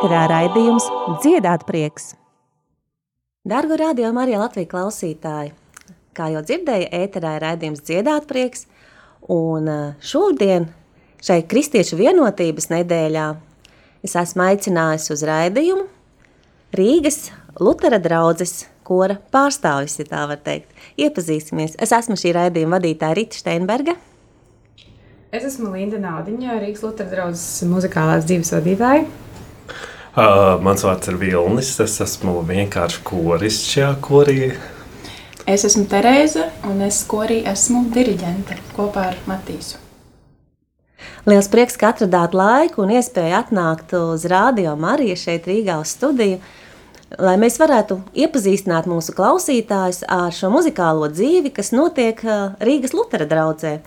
ēterā raidījums Dziedāt prieks. Dargu radio Marija Latvija klausītāji, kā jau dzirdēja, ēterā ir raidījums Dziedāt prieks, un eh, šodien šai kristiešu vienotības nedēļā es esmu aicinājusi uz raidījumu Rīgas Lutera draudzes kora pārstāvis, ja tā var teikt. Iepazīsimies. Es esmu šī raidījuma vadītāja Rita Steinberga. Es esmu Linda Naudiņa, Rīgas Lutera draudzes muzikālās dzīves vadītāja. Uh, mans vārds ir Vilnis. Es esmu vienkārši koris šajā korī. Es esmu Terēza, un es korī esmu diriģente kopā ar Matīsu. Liels prieks, ka atradāt laiku un iespēju atnākt uz Rādio Mariju šeit Rīgā uz studiju, lai mēs varētu iepazīstināt mūsu klausītājus ar šo muzikālo dzīvi, kas notiek Rīgas Lutera draudzē.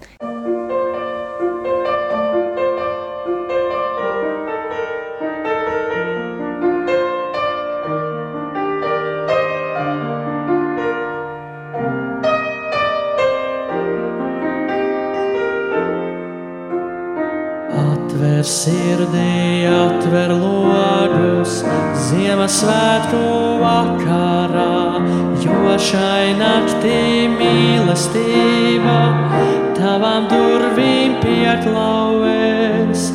Atver sirdī, atver logus, Ziemassvētku vakarā, jo šai naktī mīlestība tavām durvīm pieklauvēs.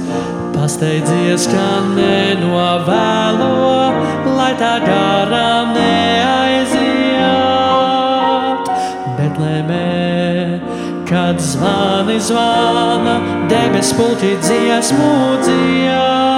Pasteidzies, ka nenovēlo, lai tā garām neaiziet, kad zvani zvana, debes puķi dziesmu dzied.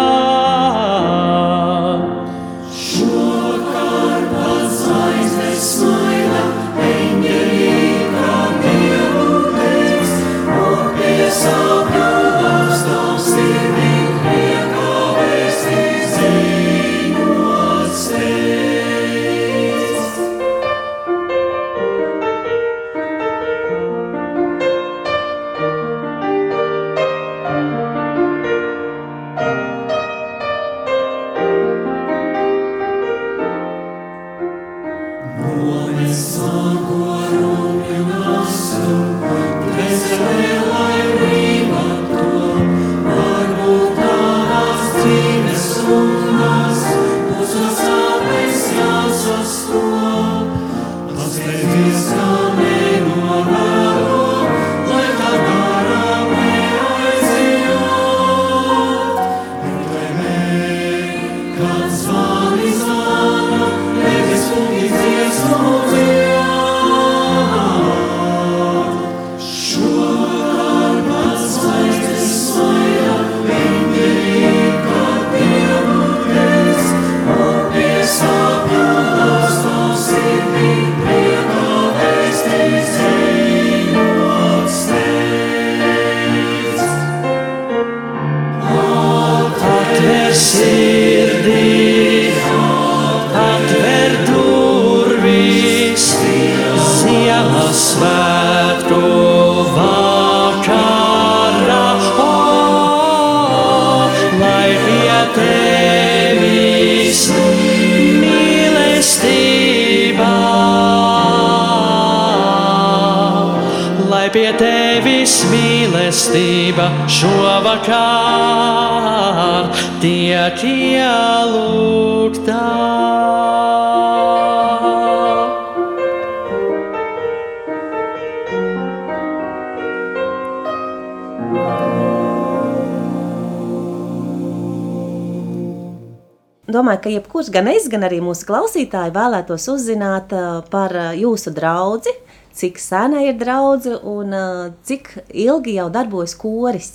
Domāju, ka jebkurš gan es, gan arī mūsu klausītāji vēlētos uzzināt uh, par uh, jūsu draugu, cik sena ir draudzene un uh, cik ilgi jau darbojas koris.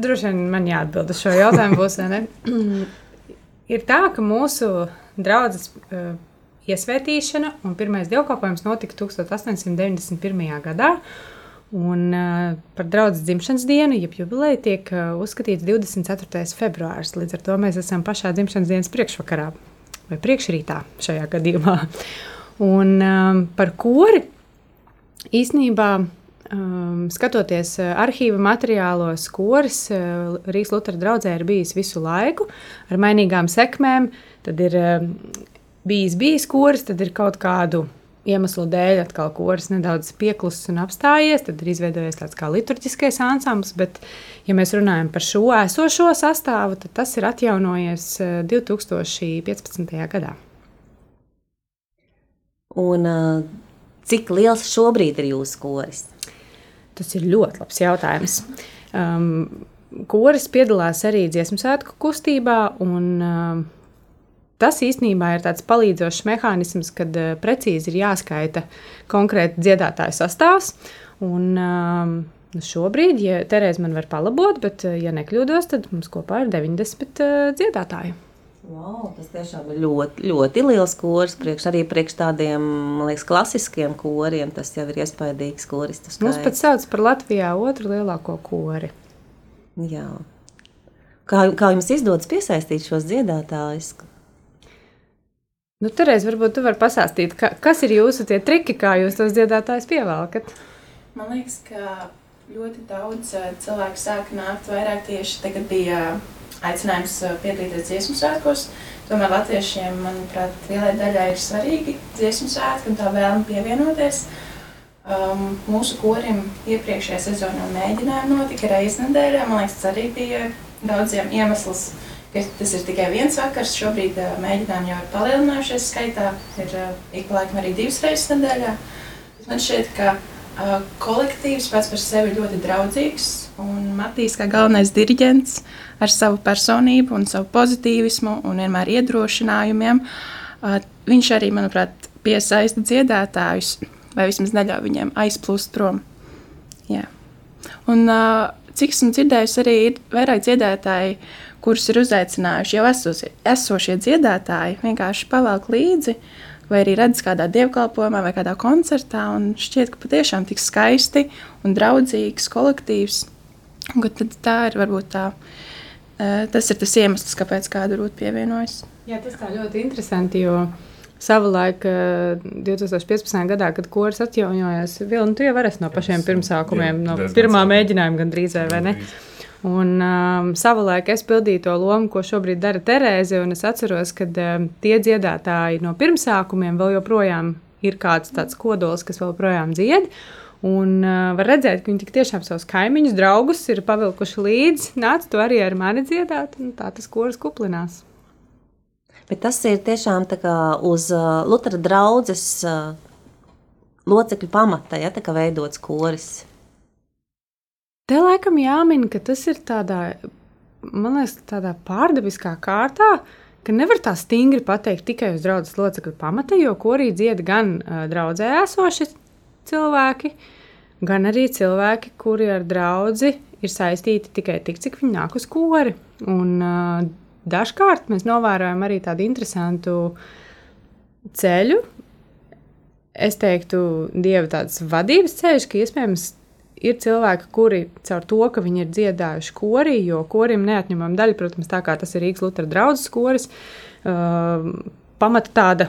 Droši vien man jāatbild uz šo jautājumu. Būs, ir tā, ka mūsu draudzes uh, iesvētīšana un pirmais dievkalpojums notika 1891. gadā. Un uh, par draugu dzimšanas dienu, jeb jubileju, tiek uh, uzskatīts 24. februāris. Līdz ar to mēs esam pašā dzimšanas dienas priekšvakarā. vai priekšrītā šajā gadījumā. Un um, par kori īsnībā um, skatoties uh, arhīva materiālos, koris uh, Rīgas Lutera draugzē ir bijis visu laiku ar mainīgām sekmēm. Tad ir um, bijis bijis koris, tad ir kaut kādu iemeslu dēļ atkal koris nedaudz pieklusis un apstājies. Tad ir izveidojies tāds kā liturģiskais ansamblis, bet, ja mēs runājam par šo esošo sastāvu, tad tas ir atjaunojies uh, 2015. gadā. Un uh, cik liels šobrīd ir jūsu koris? Tas ir ļoti labs jautājums. Um, koris piedalās arī dziesmu svētku kustībā, un um, tas īstenībā ir tāds palīdzošs mehānisms, kad uh, precīzi ir jāskaita konkrēti dziedātāju sastāvs. Un, um, šobrīd, ja Terēza man var palabot, bet, uh, ja nekļūdos, tad mums kopā ir 90 uh, dziedātāji. Wow, tas tiešām ir ļoti, ļoti liels koris. Priekš, arī priekš tādiem liekas, klasiskiem koriem tas jau ir iespaidīgs koris. Mums pat sauc par Latvijā otru lielāko kori. Jā. Kā, kā jums izdodas piesaistīt šos dziedātājus? Nu, Terēz, varbūt tu vari pastāstīt, ka, kas ir jūsu tie triki, kā jūs tos dziedātājus pievelkat? Man liekas, ka ļoti daudz eh, cilvēku sāk nākt vairāk tieši tagad bija aicinājums uh, piedalīties dziesmu svētkos. Tomēr latviešiem, manuprāt, lielai daļai ir svarīgi dziesmu svētki un tā vēlme pievienoties. Um, mūsu korim iepriekšējā sezonā mēģinājumi notika reizes nedēļā. Man liekas, tas arī bija daudziem iemesls, ka tas ir tikai viens vakars. Šobrīd uh, mēģinājumi jau ir palielinājušies skaitā. Ir uh, ik pa laikam arī divas reizes nedēļā. Man šķiet, ka uh, kolektīvs pats par sevi ir ļoti draudzīgs. Un Matīs, kā galvenais diriģents, ar savu personību un savu pozitīvismu un vienmēr iedrošinājumiem, uh, viņš arī, manuprāt, piesaista dziedātājus, vai vismaz neļauj viņiem aizplūst prom. Jā. Un, uh, cik esmu dzirdējusi, arī ir vairāk dziedātāji, kurus ir uzaicinājuši jau esošie, esošie dziedātāji, vienkārši pavelk līdzi. Vai arī redz kādā dievkalpojumā vai kādā koncertā, un šķiet, ka patiešām tik skaisti un draudzīgs kolektīvs. Un tā ir varbūt tā Tas ir tas iemesls, kāpēc kādu rūtu pievienojas. Jā, tas tā ļoti interesanti, jo savulaik 2015. gadā, kad koris atjaunojās, Vilni, tu jau esi no pašiem pirmsākumiem, no pirmā mēģinājuma gandrīz vai ne? Un um, savulaik es pildīju to lomu, ko šobrīd dara Terēze. Es atceros, ka um, tie dziedātāji no pirmsākumiem vēl joprojām ir kāds tāds kodols, kas vēl joprojām dzied. Un uh, var redzēt, ka viņi tiešām savus kaimiņus, draugus ir pavilkuši līdzi. Nāc, tu arī ar mani dziedāt, un tā tas koris kuplinās. Bet tas ir tiešām uz uh, Lutera draugas uh, locekļu pamata, ja tā kā veidots koris. Te laikam jāmin, ka tas ir tādā, man liekas, tādā pārdabiskā kārtā, nevar tā stingri pateikt tikai uz draugas locekļu pamata, jo korī dzied gan uh, draudzē esoši cilvēki, gan arī cilvēki, kuri ar draugu ir saistīti tikai tik, cik viņi nāk uz kori. Un, uh, dažkārt mēs novērojam arī tādu interesantu ceļu. Es teiktu, dieva tāds vadības ceļš, ka iespējams ir cilvēki, kuri caur to, ka viņi ir dziedājuši korī, jo korim neatņemama daļa, protams, tā kā tas ir Rīgas Lutera draugs koris, uh, pamata tāda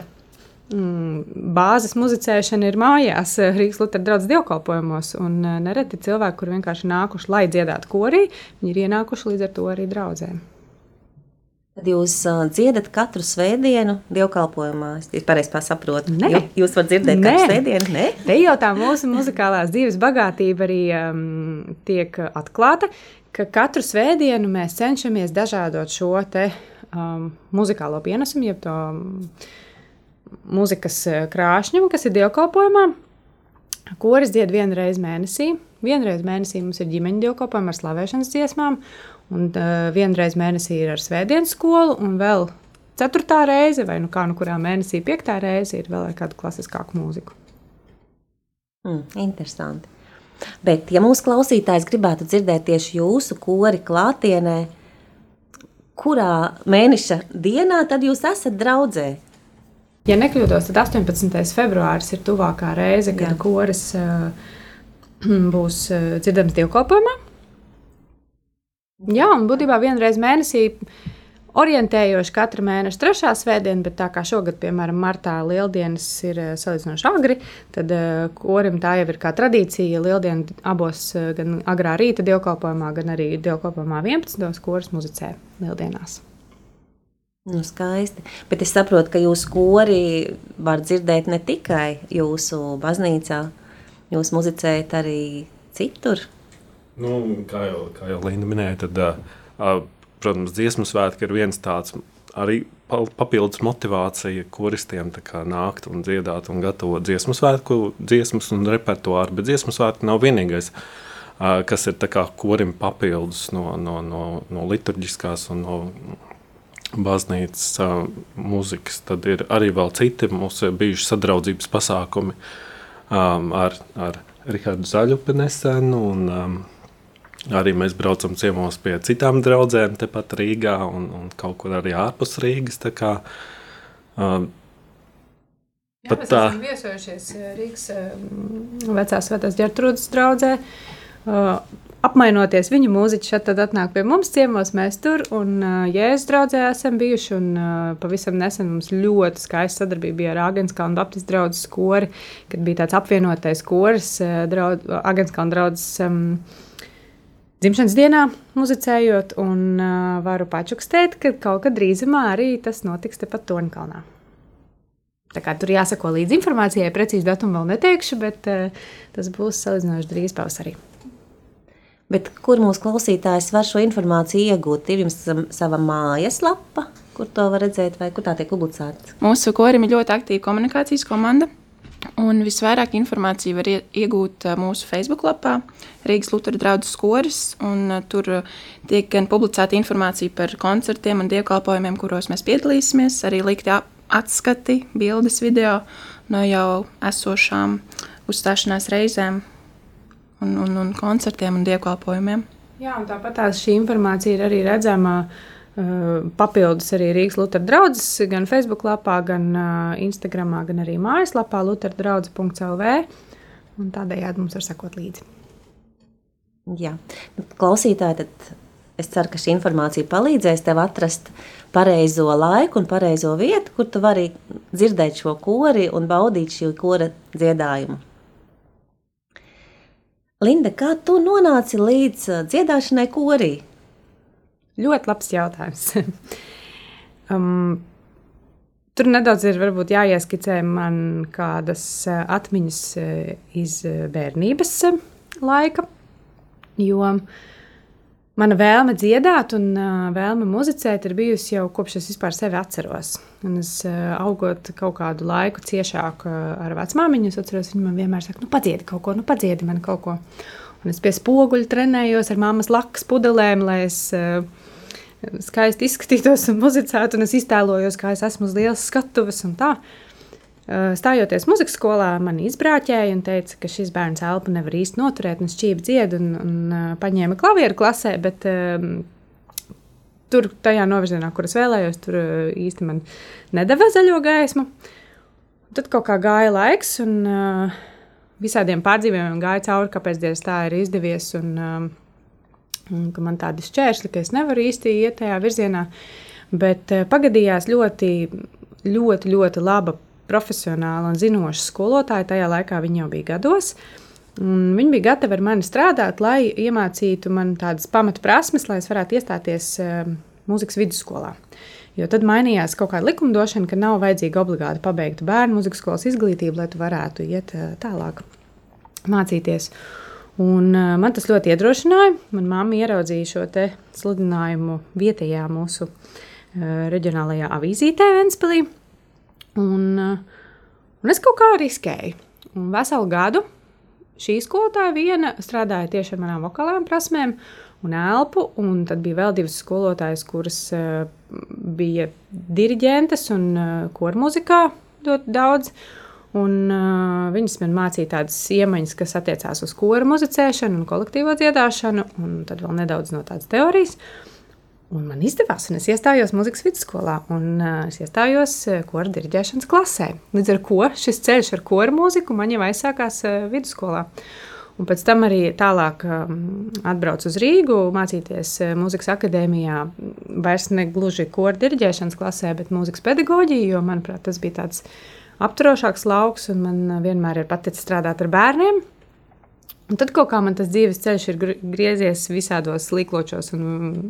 mm, bāzes muzicēšana ir mājās, eh, Rīgas Lutera draugs dievkalpojumos. Un eh, nereti cilvēki, kur vienkārši nākuši, lai dziedātu korī, viņi ir ienākuši līdz ar to arī draudzēm. Tad jūs dziedat katru svētdienu dievkalpojumā. Es pareizi saprotu. Nē. Jū, jūs varat dzirdēt Nē. katru svētdienu? Nē. Te jau tā mūsu muzikālās dzīves bagātība arī um, tiek atklāta, ka katru svētdienu mēs cenšamies dažādot šo te um, muzikālo pienesumu, jeb to mūzikas krāšņumu, kas ir dievkalpojumā. Koris dzied vienu reizi mēnesī. Vienreiz mēnesī mums ir ģimeņa dievkalpojumi ar slavēšanas dziesmām, un uh, vienreiz mēnesī ir ar svētdienas skolu, un vēl ceturtā reize, vai nu kā nu kurā mēnesī, piektā reize ir vēl ar kādu klasiskāku mūziku. Mm, interesanti. Bet, ja mūsu klausītājs gribētu dzirdēt tieši jūsu kori klātienē, kurā mēneša dienā tad jūs esat draudzē? Ja nekļūdos, tad 18. februāris ir tuvākā reize, kad Jā. koris uh, būs dzirdams dievkalpojumā. Jā, un būtībā vienreiz mēnesī orientējoši katra mēneša trešā svētdiena, bet tā kā šogad, piemēram, martā lieldienas ir eh, salīdzinoši agri, tad korim tā jau ir kā tradīcija. Lieldiena abos, uh, gan agrā rīta dievkalpojumā, gan arī dievkalpojumā 11. koris muzicē lieldienās. Nu, skaisti. Bet es saprotu, ka jūsu kori var dzirdēt ne tikai jūsu baznīcā, jūs muzicējat arī citur. Nu, kā jau, kā jau Linda minēja, tad, uh, protams, dziesmu svētki ir viens tāds arī papildus motivācija koristiem nākt un dziedāt un gatavot dziesmu svētku, dziesmas un repertuāru. Bet dziesmu svētki nav vienīgais, uh, kas ir korim papildus no, no, no, no liturģiskās un no baznīcas uh, mūzikas. Tad ir arī vēl citi mūsu bijuši sadraudzības pasākumi um, ar, ar Rihardu Zaļupi nesen. Un, um, arī mēs braucam ciemos pie citām draudzēm, tepat Rīgā un, un kaut kur arī ārpus Rīgas. Tā kā, um, Jā, mēs tā... esam viesojušies Rīgas vecās svētās ģertrūdas draudzē. Uh, apmainoties viņu mūziķi šeit atnāk pie mums ciemos, mēs tur un uh, Jēzus draugzē esam bijuši. Un, uh, pavisam nesen mums ļoti skaista sadarbība bija ar Agenskalnu Baptistu draugu skori, kad bija tāds apvienotais koris uh, draudz, Agenskalnu draudzes um, dzimšanas dienā muzicējot. Un uh, varu pačukstēt, ka kaut kad drīzumā arī tas notiks tepat Tonkalnā. Tā kā tur jāsako līdzi informācijai, precīzi datumu vēl neteikšu, bet uh, tas būs salīdzinoši drīz pavasarī. Bet kur mūsu klausītājs var šo informāciju iegūt? Ir jums sava mājaslapa, kur to var redzēt, vai kur tā tiek publicēta? Mūsu korim ir ļoti aktīva komunikācijas komanda. Un visvairāk informāciju var iegūt mūsu Facebook lapā, Rīgas Lutera draugs skoris. Tur tiek gan publicēta informācija par koncertiem un dievkalpojumiem, kuros mēs piedalīsimies, arī likti atskati, bildes, video no jau esošām uzstāšanās reizēm un, un, un koncertiem un dievkalpojumiem. Jā, un tāpat šī informācija ir arī redzama. Uh, papildus arī Rīgas Lutera draugs, gan Facebook lapā, gan Instagram, gan arī mājaslapā luterdraudz.lv. Tādējādi mums var sekot līdzi. Jā, nu, klausītāji, tad es ceru, ka šī informācija palīdzēs tev atrast pareizo laiku un pareizo vietu, kur tu vari dzirdēt šo kori un baudīt šo kora dziedājumu. Linda, kā tu nonāci līdz dziedāšanai korī? Ļoti labs jautājums. um, tur nedaudz ir jāieskicē man kādas uh, atmiņas uh, iz bērnības laika, jo uh, Mana vēlme dziedāt un uh, vēlme muzicēt ir bijusi jau kopš es vispār sevi atceros. Un es uh, augot kaut kādu laiku ciešāk uh, ar vecmāmiņu, es atceros, viņa man vienmēr saka, nu, padziedi kaut ko, nu, padziedi man kaut ko. Es pie spoguļa trenējos ar mammas lakas pudelēm, lai es uh, skaisti izskatītos un muzicētu, un es iztēlojos, kā es esmu uz lielas skatuves un tā. Uh, stājoties muzikas skolā, man izbrāķēja un teica, ka šis bērns elpu nevar īsti noturēt, un šķīvi dzied un, un uh, paņēma klavieru klasē, bet um, tur, tajā novirzienā, kur es vēlējos, tur īsti man nedeva zaļo gaismu. Tad kaut kā gāja laiks, un uh, visādiem pārdzīvojumiem gāja cauri, kāpēc Dievs tā ir izdevies, un, um, un ka man tādi šķēršļi, ka es nevaru īsti iet tajā virzienā. Bet uh, pagadījās ļoti, ļoti, ļoti laba profesionāla un zinoša skolotāja. Tajā laikā viņa jau bija gados. Un viņi bija gatavi ar mani strādāt, lai iemācītu man tādas pamatprasmes, lai es varētu iestāties uh, mūzikas vidusskolā. Jo tad mainījās kaut kāda likumdošana, ka nav vajadzīga obligāti pabeigta bērnu mūzikas skolas izglītība, lai tu varētu iet uh, tālāk mācīties. Un, uh, man tas ļoti iedrošināja. Manā mamma ieraudzīja šo sludinājumu vietējā mūsu uh, reģionālajā avīzītē Ventspīlī. Un, eh, un es kaut kā riskēju. Un veselu gadu šī skolotāja viena strādāja tieši ar manām vokālām prasmēm un elpu. Un tad bija vēl divas skolotājas, kuras uh, bija diriģentes un uh, kormuzikā ļoti daudz. Un, uh, viņas man mācīja tādas iemaņas, kas attiecās uz koru muzicēšanu un kolektīvo dziedāšanu, un tad vēl nedaudz no tādas teorijas. Uh, Un man izdevās, un es iestājos muzikas vidusskolā, un uh, es iestājos uh, kora diriģēšanas klasē. Līdz ar to šis ceļš ar kora mūziku man jau aizsākās uh, vidusskolā. Un pēc tam arī tālāk um, atbraucu uz Rīgu, mācīties uh, mūzikas akadēmijā. Vairs ne gluži kora diriģēšanas klasē, bet mūzikas pedagoģiju, jo, manuprāt, tas bija tāds aptverošāks lauks, un man uh, vienmēr ir paticis strādāt ar bērniem. Un tad kaut kā man tas dzīves ceļš ir griezies visādos līkločos, un,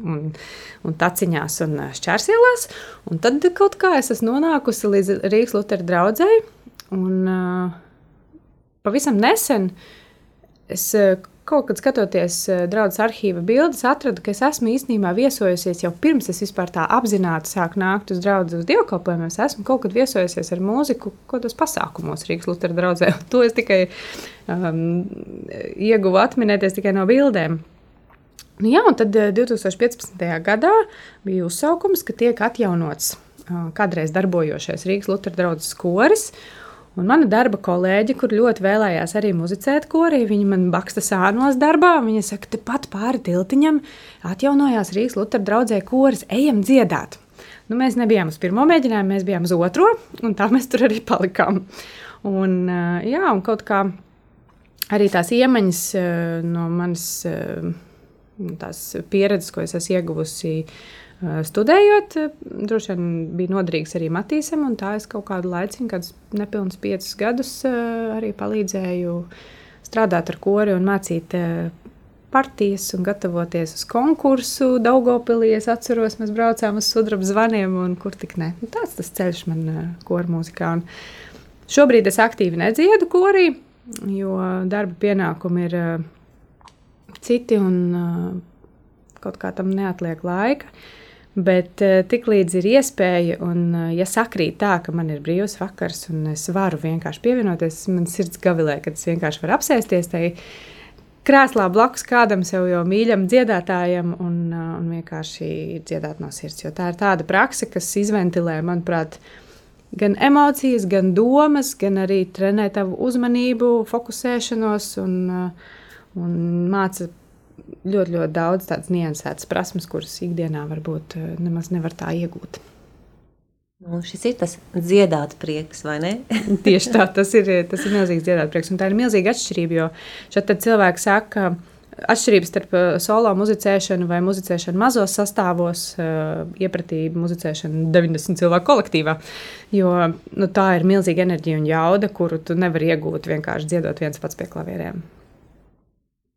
un, un taciņās un uh, šķērsielās. Un tad kaut kā es esmu nonākusi līdz Rīgas Lutera draugai. Un, uh, pavisam nesen uh, es eh, kaut kad skatoties eh, draudzes arhīva bildes, atradu, ka es esmu īstenībā viesojusies jau pirms es vispār tā apzināti sāku nākt uz draugu uz dievkalpojumiem. Es esmu kaut kad viesojusies ar mūziku, kaut kādos pasākumos Rīgas Lutera draugzē. To es tikai um, ieguvu atminēties tikai no bildēm. Nu, jā, un tad 2015. Eh, gadā bija uzsaukums, ka tiek atjaunots uh, kādreiz darbojošais Rīgas Lutera draugs koris. Un mana darba kolēģe, kur ļoti vēlējās arī muzicēt korī, viņa man baksta sānos darbā. Viņa saka, tepat pāri tiltiņam atjaunojās Rīgas Lutera draudzē koris, ejam dziedāt. Nu, mēs nebijām uz pirmo mēģinājumu, mēs bijām uz otro, un tā mēs tur arī palikām. Un, jā, un kaut kā arī tās iemaņas no manas pieredzes, ko es esmu ieguvusi Studējot, droši vien bija noderīgs arī Matīsam, un tā es kaut kādu laiku, kādus nepilnus piecus gadus, arī palīdzēju strādāt ar kori un mācīt partijas un gatavoties uz konkursu. Daugopilī es atceros, mēs braucām uz sudraba zvaniem, un kur tik ne. Nu, tāds tas ceļš man kora mūzikā. Un šobrīd es aktīvi nedziedu korī, jo darba pienākumi ir citi un kaut kā tam neatliek laika. Bet uh, tiklīdz ir iespēja, un uh, ja sakrīt tā, ka man ir brīvs vakars, un es varu vienkārši pievienoties, man sirds gavilē, kad es vienkārši varu apsēsties tajā krēslā blakus kādam sev jau mīļam dziedātājam un, uh, un vienkārši dziedāt no sirds. Jo tā ir tāda praksa, kas izventilē, manuprāt, gan emocijas, gan domas, gan arī trenē tavu uzmanību, fokusēšanos un, un māca ļoti, ļoti daudz tādas niansētas prasmes, kuras ikdienā varbūt eh, nemaz nevar tā iegūt. Nu, šis ir tas dziedāt prieks, vai ne? Tieši tā, tas ir, tas ir milzīgs dziedāt prieks. Un tā ir milzīga atšķirība, jo šeit cilvēki saka, atšķirības starp eh, solo muzicēšanu vai muzicēšanu mazos sastāvos, uh, iepratī muzicēšanu 90 cilvēku kolektīvā. Jo nu, tā ir milzīga enerģija un jauda, kuru tu nevari iegūt vienkārši dziedot viens pats pie klavieriem.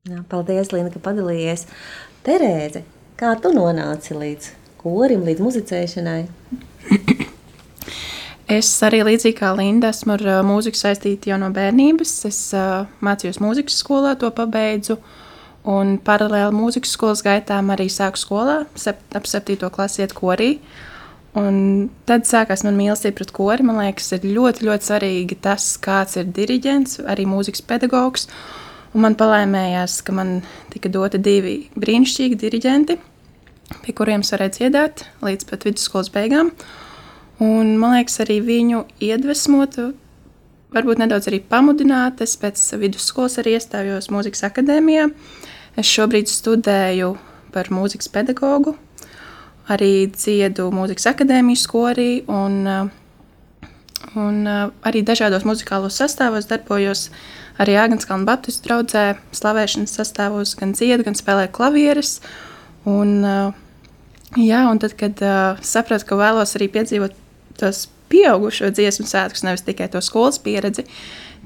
Jā, paldies, Līna, ka padalījies. Terēze, kā tu nonāci līdz korim, līdz muzicēšanai? Es arī līdzīgi kā Linda esmu ar uh, mūziku saistīta jau no bērnības. Es uh, mācījos mūzikas skolā, to pabeidzu. Un paralēli mūzikas skolas gaitām arī sāku skolā, sep, ap 7. klasi iet korī. Un tad sākās man mīlestība pret kori. Man liekas, ir ļoti, ļoti svarīgi tas, kāds ir diriģents, arī mūzikas pedagogs. Un man palaimējās, ka man tika doti divi brīnišķīgi diriģenti, pie kuriem es varēju dziedāt līdz pat vidusskolas beigām. Un, man liekas, arī viņu iedvesmot, varbūt nedaudz arī pamudināt. Es pēc vidusskolas arī iestājos mūzikas akadēmijā. Es šobrīd studēju par mūzikas pedagogu, arī dziedu mūzikas akadēmijas skorī un, un arī dažādos muzikālos sastāvos darbojos arī Agnēskalna Baptistu draugzē, slavēšanas sastāvos, gan dziedā, gan spēlē klavieres. Un, jā, un tad, kad sapratu, ka vēlos arī piedzīvot tos pieaugušo dziesmu svētkus, nevis tikai to skolas pieredzi,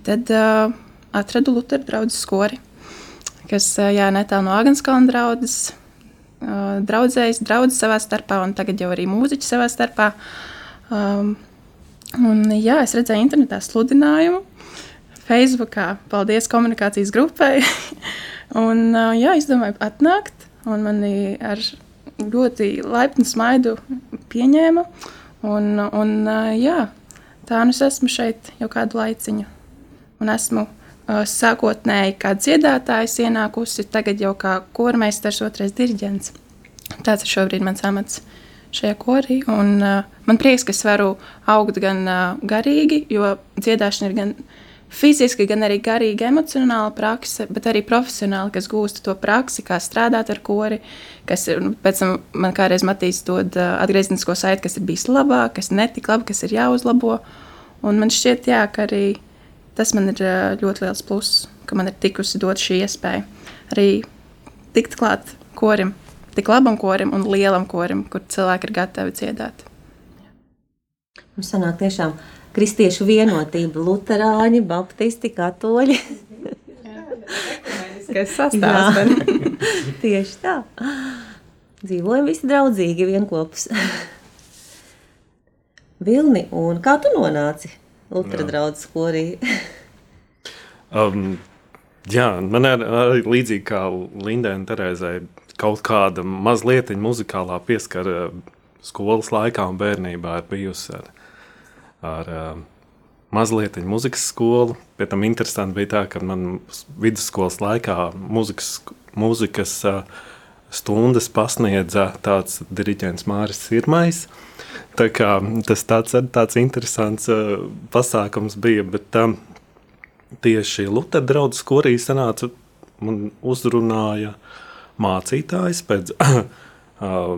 tad uh, atradu Lutera draugu skori, kas uh, netālu no Agnēskalna draugas. Uh, draudzējas, draudzes savā starpā, un tagad jau arī mūziķi savā starpā. Um, un, jā, es redzēju internetā sludinājumu, Facebookā. Paldies komunikācijas grupai. un, jā, izdomāju atnākt, un mani ar ļoti laipnu smaidu pieņēma. Un, un, jā, tā nu es esmu šeit jau kādu laiciņu. Un esmu sākotnēji kā dziedātājs ienākusi, tagad jau kā kormeistars, otrais diriģents. Tāds ir šobrīd mans amats šajā korī. Un, uh, man prieks, ka es varu augt gan uh, garīgi, jo dziedāšana ir gan fiziski, gan arī garīgi, emocionāla prakse, bet arī profesionāli, kas gūst to praksi, kā strādāt ar kori, kas ir, nu, pēc tam man kādreiz Matīs dod uh, atgrieznisko saiti, kas ir bijis labāk, kas netika labi, kas ir jāuzlabo. Un man šķiet, jā, ka arī tas man ir ā, ļoti liels pluss, ka man ir tikusi dot šī iespēja arī tikt klāt korim, tik labam korim un lielam korim, kur cilvēki ir gatavi dziedāt. Mums sanāk tiešām kristiešu vienotība, luterāņi, baptisti, katoļi. Kas sastāvs? Tieši tā. Dzīvojam visi draudzīgi vienopus. Vilni, un kā tu nonāci Lutera draudzes korī? Um, jā, man ir arī līdzīgi kā Lindai un Terēzai. Kaut kāda mazliet muzikālā pieskara skolas laikā un bērnībā ir bijusi ar, ar um, mazliet muzikas skolu. Pēc tam interesanti bija tā, ka man vidusskolas laikā muzikas, muzikas uh, stundas pasniedza tāds diriģents Māris Sirmais. Tā kā, tas tāds, tāds interesants uh, pasākums bija, bet um, tieši Lutera draudzes korī sanāca, man uzrunāja mācītājs pēc uh,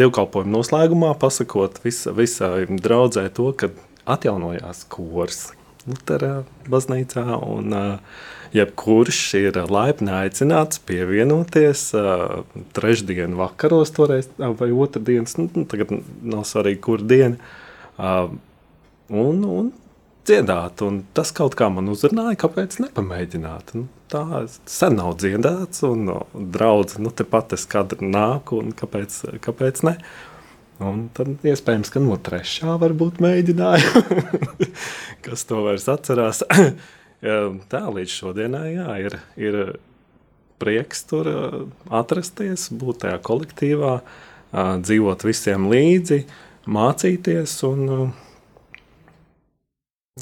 dievkalpojuma noslēgumā, pasakot visa, visai draudzē to, ka atjaunojās kors Lutera baznīcā un uh, jebkurš ir laipni aicināts pievienoties uh, trešdien vakaros toreiz, vai otrdienas, nu, tagad nav svarīgi, kur diena, un, un dziedāt. Tas kaut kā man uzrunāja, kāpēc nepamēģināt. Nu, tā sen nav dziedāts, un no, draudz, nu, tepat es kadru nāku, un kāpēc, kāpēc ne? Un tad iespējams, ka no trešā varbūt mēģināju, kas to vairs atcerās. Tā līdz šodienai jā, ir, ir prieks tur atrasties, būt tajā kolektīvā, dzīvot visiem līdzi, mācīties un ā,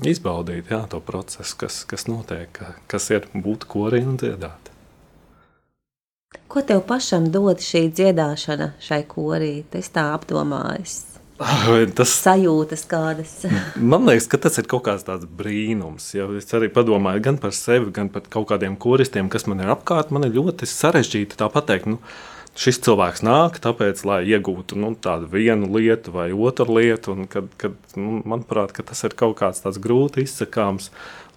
izbaudīt jā, to procesu, kas, kas notiek, ka- kas ir būt korī un dziedāt. Ko tev pašam dod šī dziedāšana šai korī? Es tā apdomājos. Tas Sajūtas kādas. Man liekas, ka tas ir kaut kāds tāds brīnums. Ja es arī padomāju gan par sevi, gan par kaut kādiem koristiem, kas man ir apkārt. Man ir ļoti sarežģīti tā pateikt, nu, šis cilvēks nāk, tāpēc, lai iegūtu nu, tādu vienu lietu vai otru lietu. Un Kad, kad, nu, manuprāt, ka tas ir kaut kāds tāds grūti izsakāms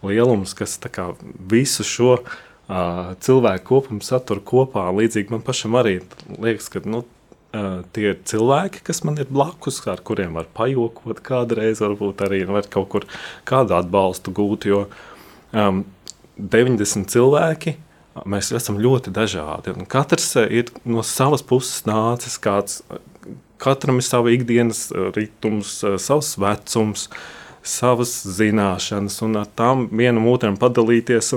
lielums, kas kā visu šo uh, cilvēku kopumu satur kopā. Līdzīgi man pašam arī liekas, ka. Nu, Uh, tie ir cilvēki, kas man ir blakus, ar kuriem var pajokot kādreiz, varbūt arī var kaut kur kādu atbalstu gūt. Jo um, 90 cilvēki, mēs esam ļoti dažādi. Katrs uh, ir no savas puses nācis, kāds, katram ir sava ikdienas uh, ritms, uh, savs vecums, savas zināšanas, un ar tām vienam otram padalīties.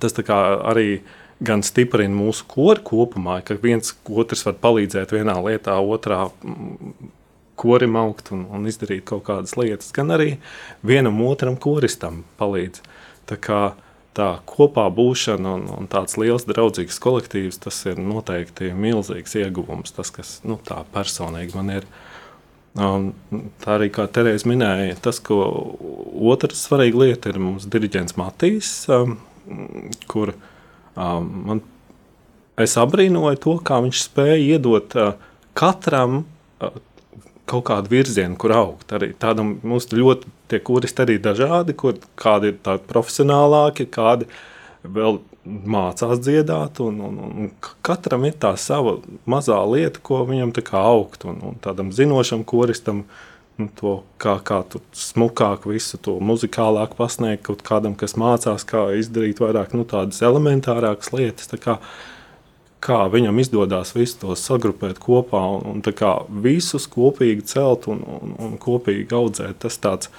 Tas arī gan stiprina mūsu koru kopumā, ka viens otrs var palīdzēt vienā lietā, otrā mm, korim augt un, un izdarīt kaut kādas lietas, gan arī vienam otram koristam palīdz. Tā kā tā kopā būšana un, un tāds liels draudzīgs kolektīvs, tas ir noteikti milzīgs ieguvums, tas, kas nu, tā personīgi man ir. Un tā arī, kā Terēza minēja, tas, ko otra svarīga lieta ir mums diriģents Matīs, um, kur um, man, es abrīnoju to, kā viņš spēja iedot uh, katram uh, kaut kādu virzienu, kur augt. Arī tādam mums ļoti tie kuristi arī dažādi, kur kādi ir tādi profesionālāki, kādi vēl mācās dziedāt, un, un, un katram ir tā sava mazā lieta, ko viņam tā kā augt, un, un tādam zinošam koristam, nu, to, kā, kā tu smukāk visu to muzikālāk pasniegt, kaut kādam, kas mācās, kā izdarīt vairāk, nu, tādas elementārākas lietas, tā kā, kā viņam izdodas visu to sagrupēt kopā un, un kā visus kopīgi celt un, un, un kopīgi audzēt. Tas tāds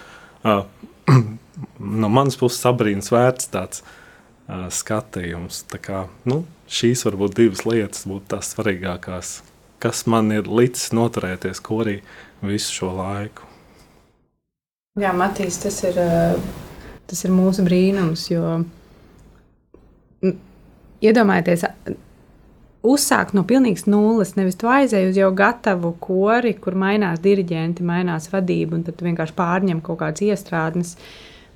uh, no manas puses sabrīns vērts tāds uh, skatījums. Tā kā, nu, šīs varbūt divas lietas būtu tās svarīgākās, kas man ir līdz noturēties korī visu šo laiku. Jā, Matīs, tas ir, tas ir mūsu brīnums. Jo iedomājieties, uzsākt no pilnīgas nulles, nevis tu aizēji uz jau gatavu kori, kur mainās diriģenti, mainās vadība, un tad vienkārši pārņem kaut kādas iestrādes.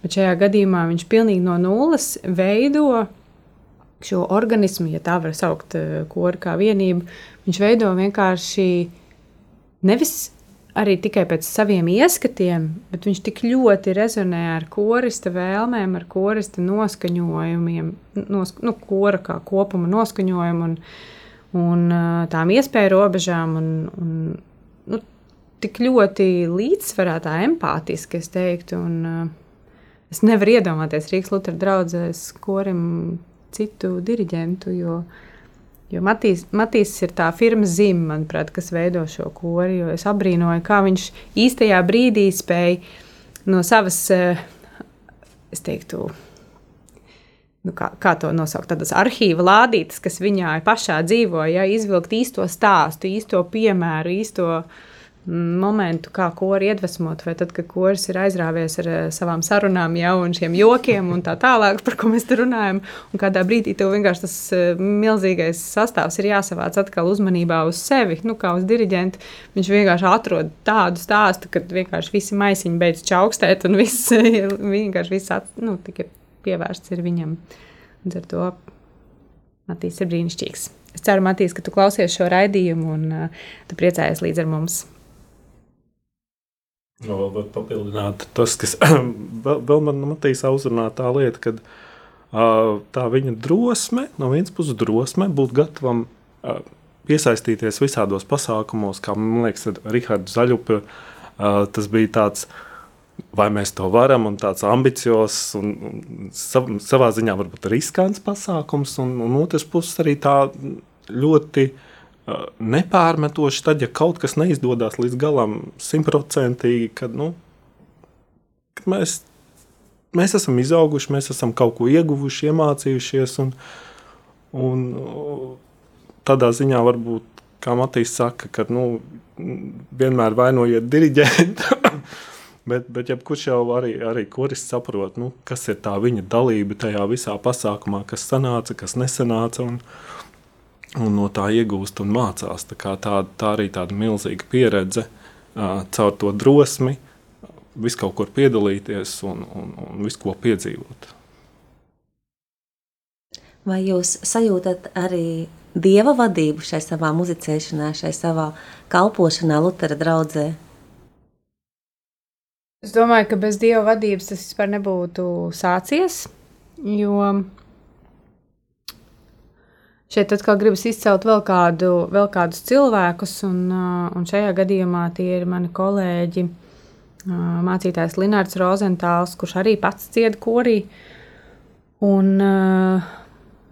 Bet šajā gadījumā viņš pilnīgi no nulles veido šo organismu, ja tā var saukt, ā, kori kā vienību. Viņš veido vienkārši nevis arī tikai pēc saviem ieskatiem, bet viņš tik ļoti rezonē ar korista vēlmēm, ar korista noskaņojumiem, nos, nu, kora kā kopuma noskaņojumu un, un tām iespēju robežām. Un, un, nu, tik ļoti līdzsvarātā, empātiski, es teiktu. Un, es nevaru iedomāties Rīgas Lutera draugzēs korim citu diriģentu, jo uh, Jo Matīs, Matīs ir tā firma zīme, manuprāt, kas veido šo kori. Es abrīnoju, kā viņš īstajā brīdī spēja no savas, eh, es teiktu, nu, kā, kā to nosaukt, tādas arhīva lādītes, kas viņā pašā dzīvo, ja izvilkt īsto stāstu, īsto piemēru, īsto momentu, kā kori iedvesmot, vai tad, kad koris ir aizrāvies ar eh, savām sarunām, jau un šiem jokiem un tā tālāk, par ko mēs te runājam. Un kādā brīdī tev vienkārši tas eh, milzīgais sastāvs ir jāsavāc atkal uzmanībā uz sevi, nu, kā uz diriģentu. Viņš vienkārši atrod tādu stāstu, kad vienkārši visi maisiņi beidz čaukstēt un viss vienkārši viss at, nu, tikai pievērsts ir viņam. Un ar to Matīs ir brīnišķīgs. Es ceru, Matīs, ka tu klausies šo raidījumu un uh, tu priecājies līdz ar mums. Nu, vēl var papildināt tas, kas vēl, vēl man Matīs uzrunā tā lieta, ka uh, tā viņa drosme, no vienas puses drosme, būt gatavam uh, piesaistīties visādos pasākumos, kā man liekas, ar Rihardu Zaļupu. Uh, tas bija tāds, vai mēs to varam, un tāds ambiciozs un, sav, savā ziņā varbūt riskants pasākums, un, un otrs puses arī tā ļoti nepārmetoši, tad, ja kaut kas neizdodas līdz galam, simtprocentīgi, kad, nu, kad mēs, mēs esam izauguši, mēs esam kaut ko ieguvuši, iemācījušies. Un, un tādā ziņā varbūt, kā Matīs saka, ka nu, vienmēr vainojiet diriģentu. Bet, bet jebkurš jau arī, arī kuris saprot, nu, kas ir tā viņa dalība tajā visā pasākumā, kas sanāca, kas nesanāca. Un, un no tā iegūst un mācās. Tā, tā, tā arī tāda milzīga pieredze uh, caur to drosmi, visu kaut kur piedalīties un, un, un visu ko piedzīvot. Vai jūs sajūtat arī dieva vadību šai savā muzicēšanā, šai savā kalpošanā Lutera draudzē? Es domāju, ka bez dieva vadības tas vispār nebūtu sācies, jo Šeit atkal gribas izcelt vēl, kādu, vēl kādus cilvēkus, un, un šajā gadījumā tie ir mani kolēģi, mācītājs Linnārds Rozentāls, kurš arī pats cied korī, un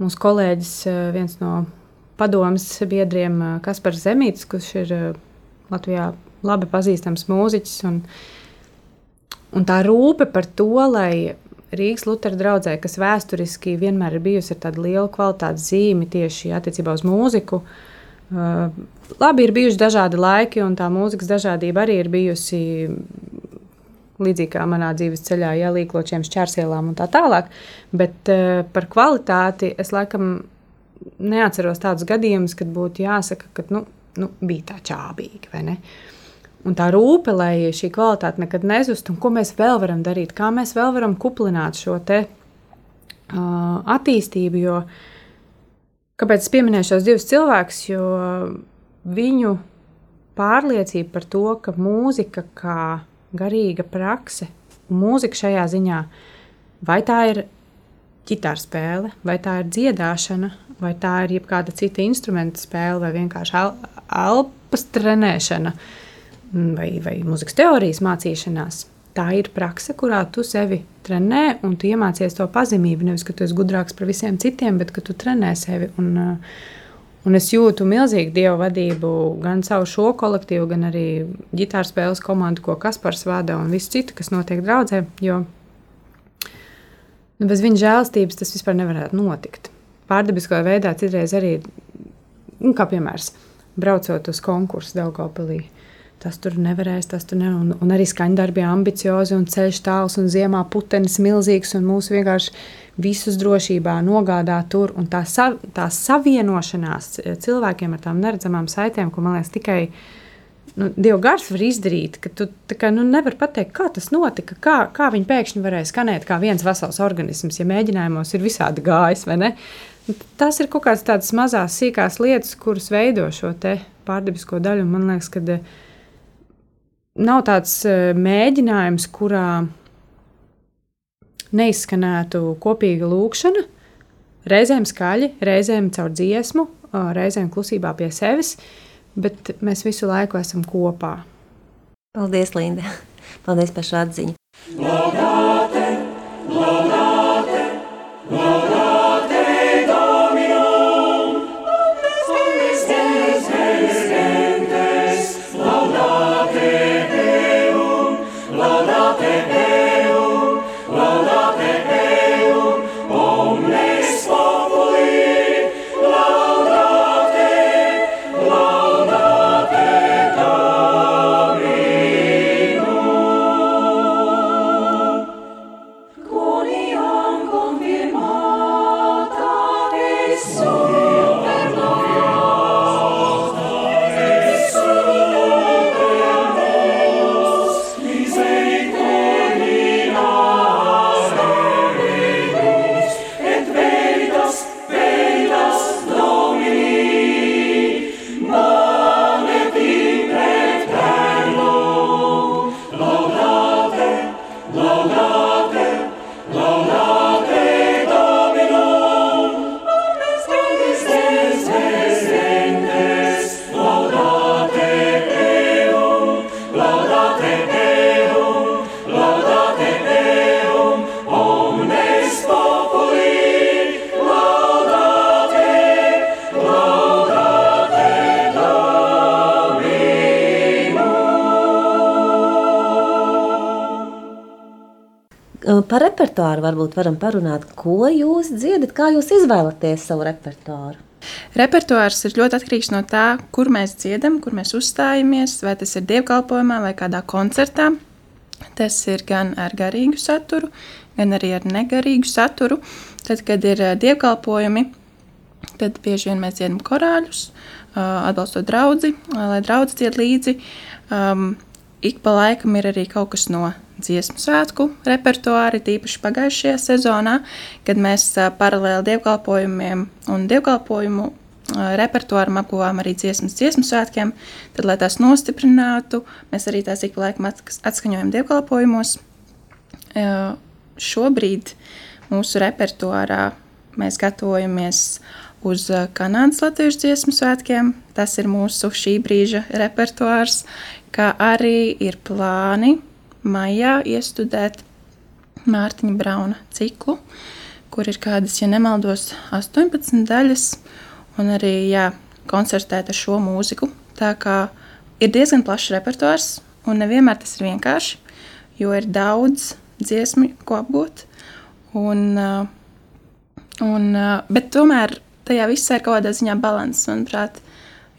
mūsu kolēģis, viens no padomas biedriem, Kaspars Zemītis, kurš ir Latvijā labi pazīstams mūziķis, un, un tā rūpe par to, lai Rīgas Lutera draudzē, kas vēsturiski vienmēr ir bijusi ar tādu lielu kvalitātes zīmi tieši attiecībā uz mūziku. Uh, labi, ir bijuši dažādi laiki, un tā mūzikas dažādība arī ir bijusi līdzīgi kā manā dzīves ceļā, ja līkločiem, šķērsielām un tā tālāk. Bet uh, par kvalitāti es laikam neatceros tādus gadījumus, kad būtu jāsaka, ka nu, nu, bija tā čābīgi vai ne. Uh, Un tā rūpe, lai šī kvalitāte nekad nezustu, un ko mēs vēl varam darīt, kā mēs vēl varam kuplināt šo te, uh, attīstību. Jo, kāpēc es pieminēju šos divus cilvēkus? Jo viņu pārliecība par to, ka mūzika kā garīga prakse, un mūzika šajā ziņā, vai tā ir ģitāra spēle, vai tā ir dziedāšana, vai tā ir jebkāda cita instrumenta spēle, vai vienkārši elpas trenēšana. Uh, vai, vai mūzikas teorijas mācīšanās. Tā ir praksa, kurā tu sevi trenē, un tu iemācies to pazemību. Nevis, ka tu esi gudrāks par visiem citiem, bet ka tu trenē sevi. Un, uh, un es jūtu milzīgu dievu vadību gan caur šo kolektīvu, gan arī ģitāru spēles komandu, ko Kaspars vada, un visu citu, kas notiek draudzē. Jo nu, bez viņa žēlstības tas vispār nevarētu notikt. Pārdabiskā veidā citreiz arī, nu, kā piemērs, braucot uz konkursu Daugopilī tas tur nevarēs, tas tur nevarēs. Un, un arī skaņdarbi ambiciozi un ceļš tāls un ziemā putenis milzīgs un mūsu vienkārši visus drošībā nogādā tur. Un tā, sa, tā savienošanās cilvēkiem ar tām neredzamām saitēm, ko man liekas tikai nu, Dieva gars var izdarīt, ka tu kā, nu, nevari pateikt, kā tas notika, kā, kā viņi pēkšņi varēja skanēt kā viens vesels organisms, ja mēģinājumos ir visādi gājis. Tas ir kaut kādas mazas, sīkās lietas, kuras veido šo pārdabisko daļu. Man liekas, ka nav tāds uh, mēģinājums, kurā neizskanētu kopīga lūkšana, reizēm skaļi, reizēm caur dziesmu, uh, reizēm klusībā pie sevis, bet mēs visu laiku esam kopā. Paldies, Linda! Paldies par šo atziņu! Laudate, repertuāru varbūt varam parunāt, ko jūs dziedat, kā jūs izvēlaties savu repertuāru. Repertuārs ir ļoti atkarīgs no tā, kur mēs dziedam, kur mēs uzstājamies, vai tas ir dievkalpojumā vai kādā koncertā. Tas ir gan ar garīgu saturu, gan arī ar negarīgu saturu. Tad, kad ir ā, dievkalpojumi, tad bieži vien mēs dziedam korāļus, ā, atbalstot draugu, lai draugs dzied līdzi. Um, ik pa laikam ir arī kaut kas no dziesmu svētku repertuāra, tīpaši pagājušajā sezonā, kad mēs paralēli dievkalpojumiem un dievkalpojumu repertuāram apguvām arī dziesmas dziesmu svētkiem. Tad, lai tās nostiprinātu, mēs arī tās ik pa laikam atsk- atskaņojam dievkalpojumos. Šobrīd mūsu repertuārā mēs gatavojamies uz Kanādas Latvijas dziesmu svētkiem. Tas ir mūsu šī brīža repertuārs, kā arī ir plāni maijā iestudēt Mārtiņa Brauna ciklu, kur ir kādas, ja nemaldos, 18 daļas, un arī jā, koncertēt ar šo mūziku. Tā kā ir diezgan plašs repertuārs, un nevienmēr tas ir vienkārši, jo ir daudz dziesmu, ko apgūt. Un, uh, un, uh, bet tomēr tajā visā ir kaut kādā ziņā līdzsvars, manuprāt.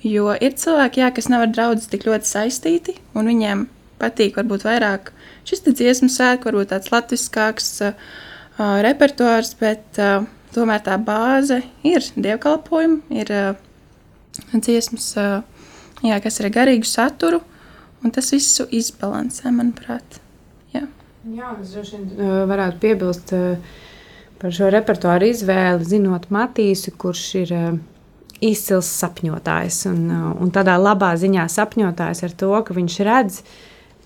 Jo ir cilvēki, jā, kas nav ar draugu tik ļoti saistīti, un viņiem patīk varbūt vairāk šis dziesmu sēklis, varbūt tāds latviskāks uh, uh, repertuārs, bet uh, tomēr tā bāze ir dievkalpojumi, ir uh, dziesmas, uh, jā, kas ir ar garīgu saturu, un tas visu izbalansē, manuprāt. Jā. Jā, es droši vien uh, varētu piebilst uh, par šo repertuāru izvēli, zinot Matīsu, kurš ir uh, izcils sapņotājs. Un, uh, un tādā labā ziņā sapņotājs ar to, ka viņš redz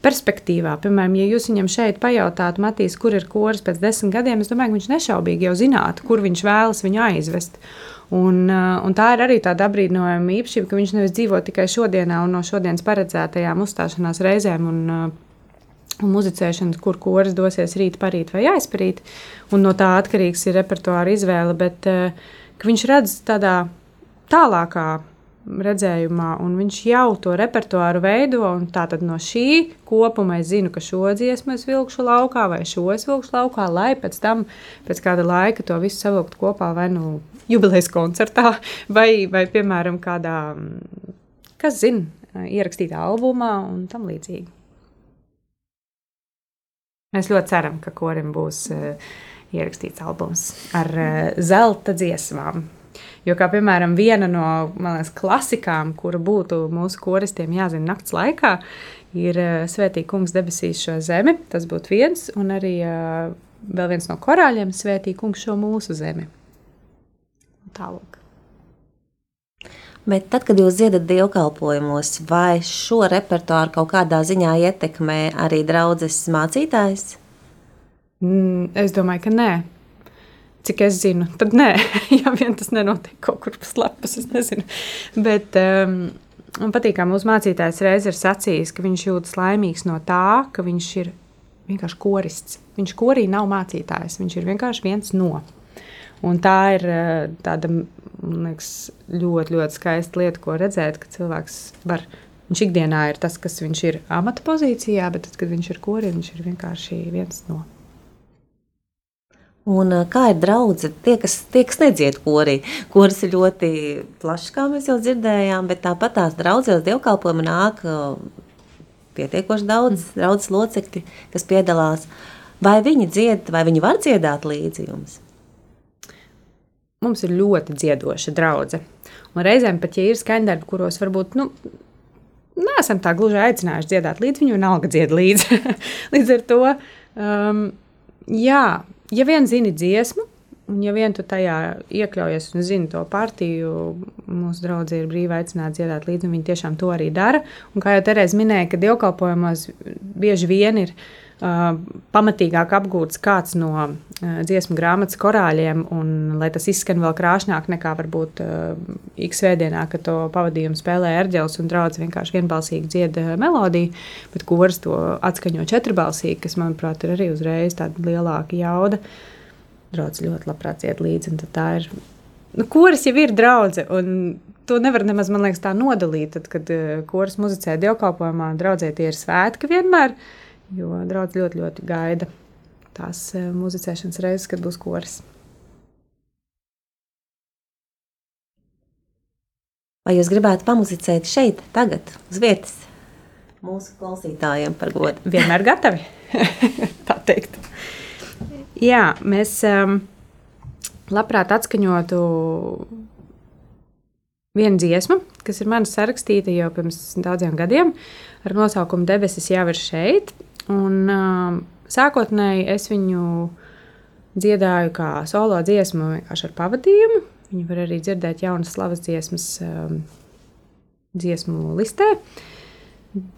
perspektīvā. Piemēram, ja jūs viņam šeit pajautātu, Matīs, kur ir koris pēc desmit gadiem, es domāju, ka viņš nešaubīgi jau zinātu, kur viņš vēlas viņu aizvest. Un, uh, un tā ir arī tāda apbrīnojama īpašība, ka viņš nevis dzīvo tikai šodienā un no šodienas paredzētajām uzstāšanās reizēm. Un, uh, un muzicēšana, kur koris dosies rīt, parīt vai aizparīt. Un no tā atkarīgs ir repertuāra izvēle, bet uh, viņš redz tādā tālākā redzējumā, un viņš jau to repertuāru veido. Tātad no šī kopuma es zinu, ka šo dziesmu es vilkšu laukā, vai šo es vilkšu laukā, lai pēc tam, pēc kāda laika, to visu savilkt kopā vai nu jubilejas koncertā, vai, vai piemēram, kādā, kas zina, ierakstītā albumā un tam līdzīgi. Mēs ļoti ceram, ka korim būs uh, ierakstīts albums ar uh, zelta dziesmām. Jo, kā piemēram, viena no liekas, klasikām, kura būtu mūsu koristiem jāzina naktas laikā, ir uh, Svētīgi kungs debesīs šo zemi. Tas būtu viens, un arī uh, vēl viens no korāļiem - Svētīgi kungs šo mūsu zemi. Tālāk. Bet tad, kad jūs dziedat dievkalpojumos, vai šo repertuāru kaut kādā ziņā ietekmē arī draudzes mācītājs? Mm, Es domāju, ka nē. Cik es zinu, tad nē, ja vien tas nenotiek kaut kur slēpjas, es nezinu. Bet um, man patīk, kā mūsu mācītājs reiz ir sacījis, ka viņš jūtas laimīgs no tā, ka viņš ir vienkārši korists. Viņš korī nav mācītājs, viņš ir vienkārši viens no. Un tā ir eh, tāda liekas, ļoti, ļoti skaista lieta, ko redzēt, ka cilvēks var. Viņš ikdienā ir tas, kas viņš ir amata pozīcijā, bet tad, kad viņš ir korī, viņš ir vienkārši viens no. Un kā ir draudzene? Tie, kas, tie, kas nedzied korī, kuras ir ļoti plašs, kā mēs jau dzirdējām, bet tāpat tās draudzes dievkalpojumi nāk pietiekoši daudz mm. draudzes locekļi, kas piedalās. Vai viņi dzied, vai viņi var dziedāt līdzi jums? mums ir ļoti dziedoša. Un reizēm pat, ja ir skaņdarbi, kuros varbūt nu, neesam tā gluži aicinājuši dziedāt līdzi, viņi vienalga dzied līdzi. Līdz ar to, um, jā, ja vien zini dziesmu, un ja vien tu tajā iekļaujies un zini to partiju, mūsu draugi ir brīvi aicināti dziedāt līdzi, un viņi tiešām to arī dara. Un kā jau Terēza minēja, ka dievkalpojumos bieži vien ir uh, pamatīgāk apgūts kāds no uh, dziesmu grāmatas korāļiem, un lai tas izskan vēl krāšņāk nekā varbūt uh, ik svētdienā, kad to pavadījumu spēlē ērģeles un draugs vienkārši vienbalsīgi dzied uh, melodiju, bet kurs to atskaņo četrbalsīgi, kas, manuprāt, ir arī uzreiz tāda lielāka jauda. Draugs ļoti labprāt dzied līdzi, un tā ir. Nu, kuras jau ir draudzene, un to nevar nemaz, man liekas, tā nodalīt. Tad, kad uh, kuras muzicē dievkalpojumā, draudzē tie ir svētki vienmēr, jo draugs ļoti, ļoti gaida tās uh, muzicēšanas reizes, kad būs koris. Vai jūs gribētu pamuzicēt šeit, tagad, uz vietas, mūsu klausītājiem par godu? Vienmēr gatavi, tā teikt. Jā, mēs um, labprāt atskaņotu vienu dziesmu, kas ir manas sarakstīta jau pirms daudziem gadiem, ar nosaukumu Debesis jau ir šeit. Un, um, sākotnēji es viņu dziedāju kā solo dziesmu, vienkārši ar pavadījumu. Viņu var arī dzirdēt jaunas slavas dziesmas um, dziesmu listē.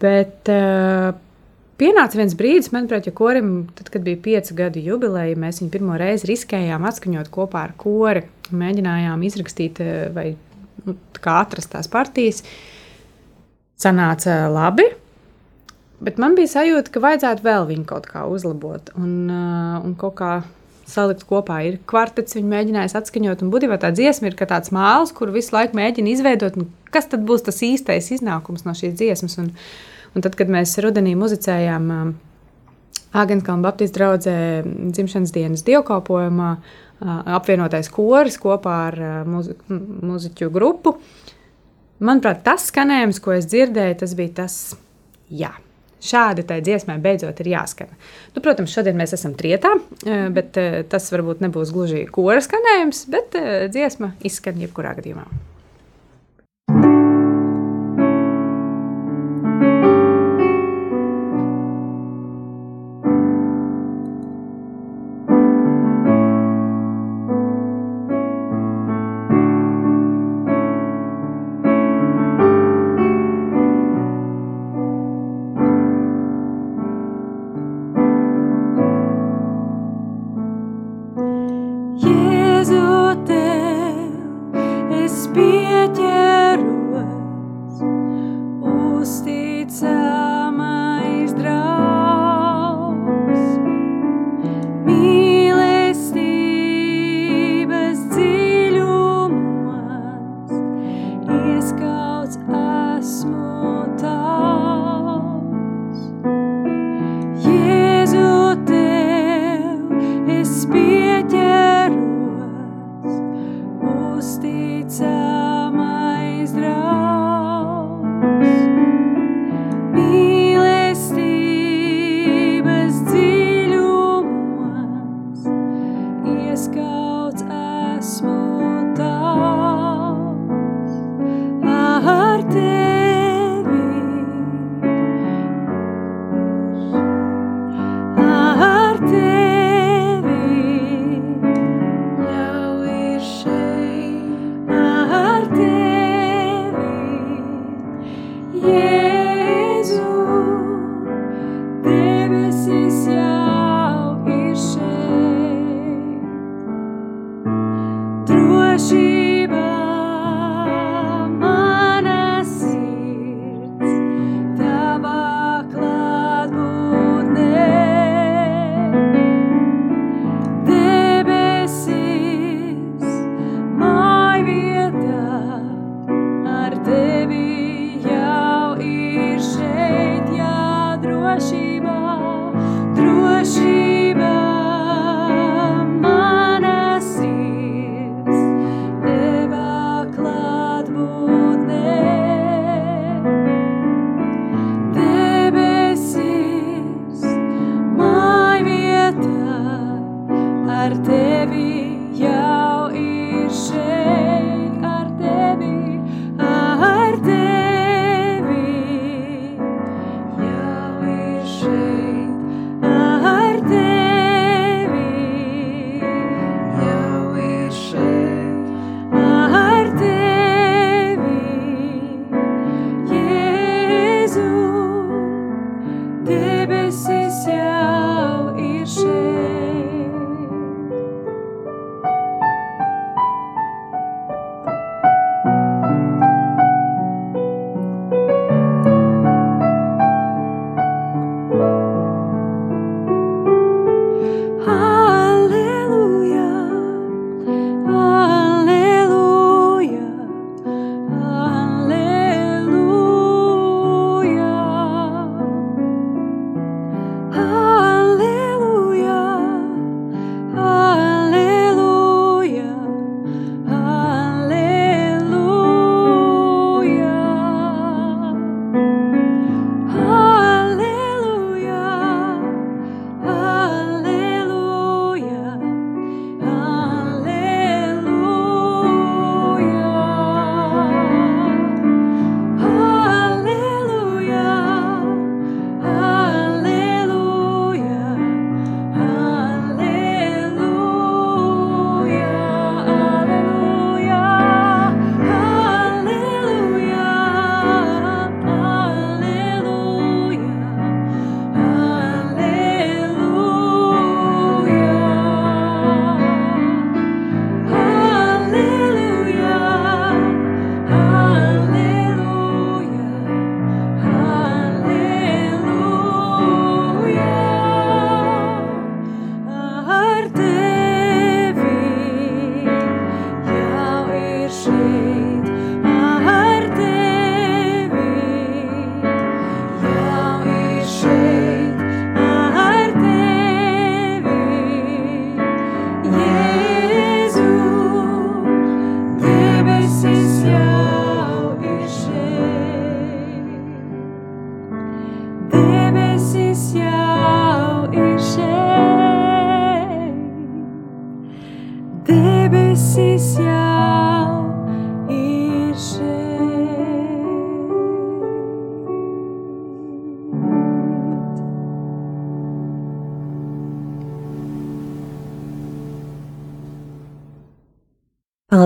Bet uh, pienāca viens brīdis, manuprāt, ja korim, tad, kad bija piecu gadu jubileja, mēs viņu pirmo reizi riskējām atskaņot kopā ar kori. Mēģinājām izrakstīt eh, vai nu, atrast tās partijas. Sanāca labi, bet man bija sajūta, ka vajadzētu vēl viņu kaut kā uzlabot un, uh, un kaut kā salikt kopā. Ir kvartets, viņi mēģinājis atskaņot, un būtībā tā dziesma ir kā tāds māls, kur visu laiku mēģina izveidot, kas tad būs tas īstais iznākums no šīs dziesmas. Un, un tad, kad mēs rudenī muzicējām um, Āgānskalna Baptistu draugzē dzimšanas dienas dievkalpojumā, uh, apvienotais koris kopā ar uh, muzi muziķu grupu. Manuprāt, tas skanējums, ko es dzirdēju, tas bija tas, jā. Šādi tai dziesmai beidzot ir jāskan. Nu, protams, šodien mēs esam trietā, eh, bet eh, tas varbūt nebūs gluži kora skanējums, bet eh, dziesma izskan jebkurā gadījumā.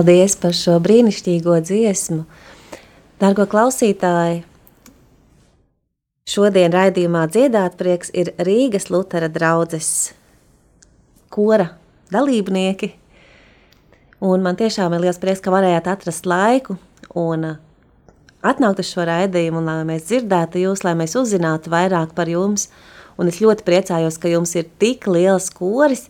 Paldies par šo brīnišķīgo dziesmu. Dargo klausītāji, šodien raidījumā dziedāt prieks ir Rīgas Lutera draudzes kora dalībnieki. Un man tiešām ir liels prieks, ka varējāt atrast laiku un atnākt uz šo raidījumu, un lai mēs dzirdētu jūs, lai mēs uzzinātu vairāk par jums. Un es ļoti priecājos, ka jums ir tik liels koris,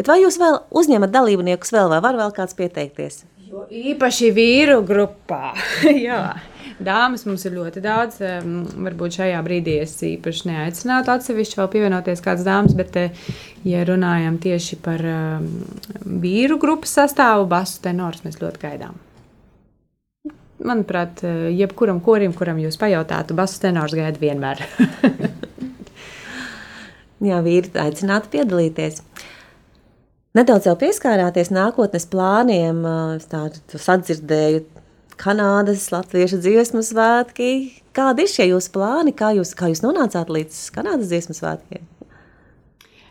Bet vai jūs vēl uzņemat dalībniekus vēl, vai var vēl kāds pieteikties? Jo īpaši vīru grupā. Jā. Dāmas mums ir ļoti daudz. Varbūt šajā brīdī es īpaši neaicinātu atsevišķi vēl pievienoties kādas dāmas, bet, eh, ja runājam tieši par vīru grupas sastāvu, basu tenors mēs ļoti gaidām. Manuprāt, eh, jebkuram korim, kuram jūs pajautātu, basu tenors gaida vienmēr. Jā, vīri aicināti piedalīties. Nedaudz jau pieskārāties nākotnes plāniem, es tādu sadzirdēju, Kanādas, Latviešu dziesmu svētki. Kādi ir šie jūsu plāni? Kā jūs, kā jūs nonācāt līdz Kanādas dziesmu svētkiem?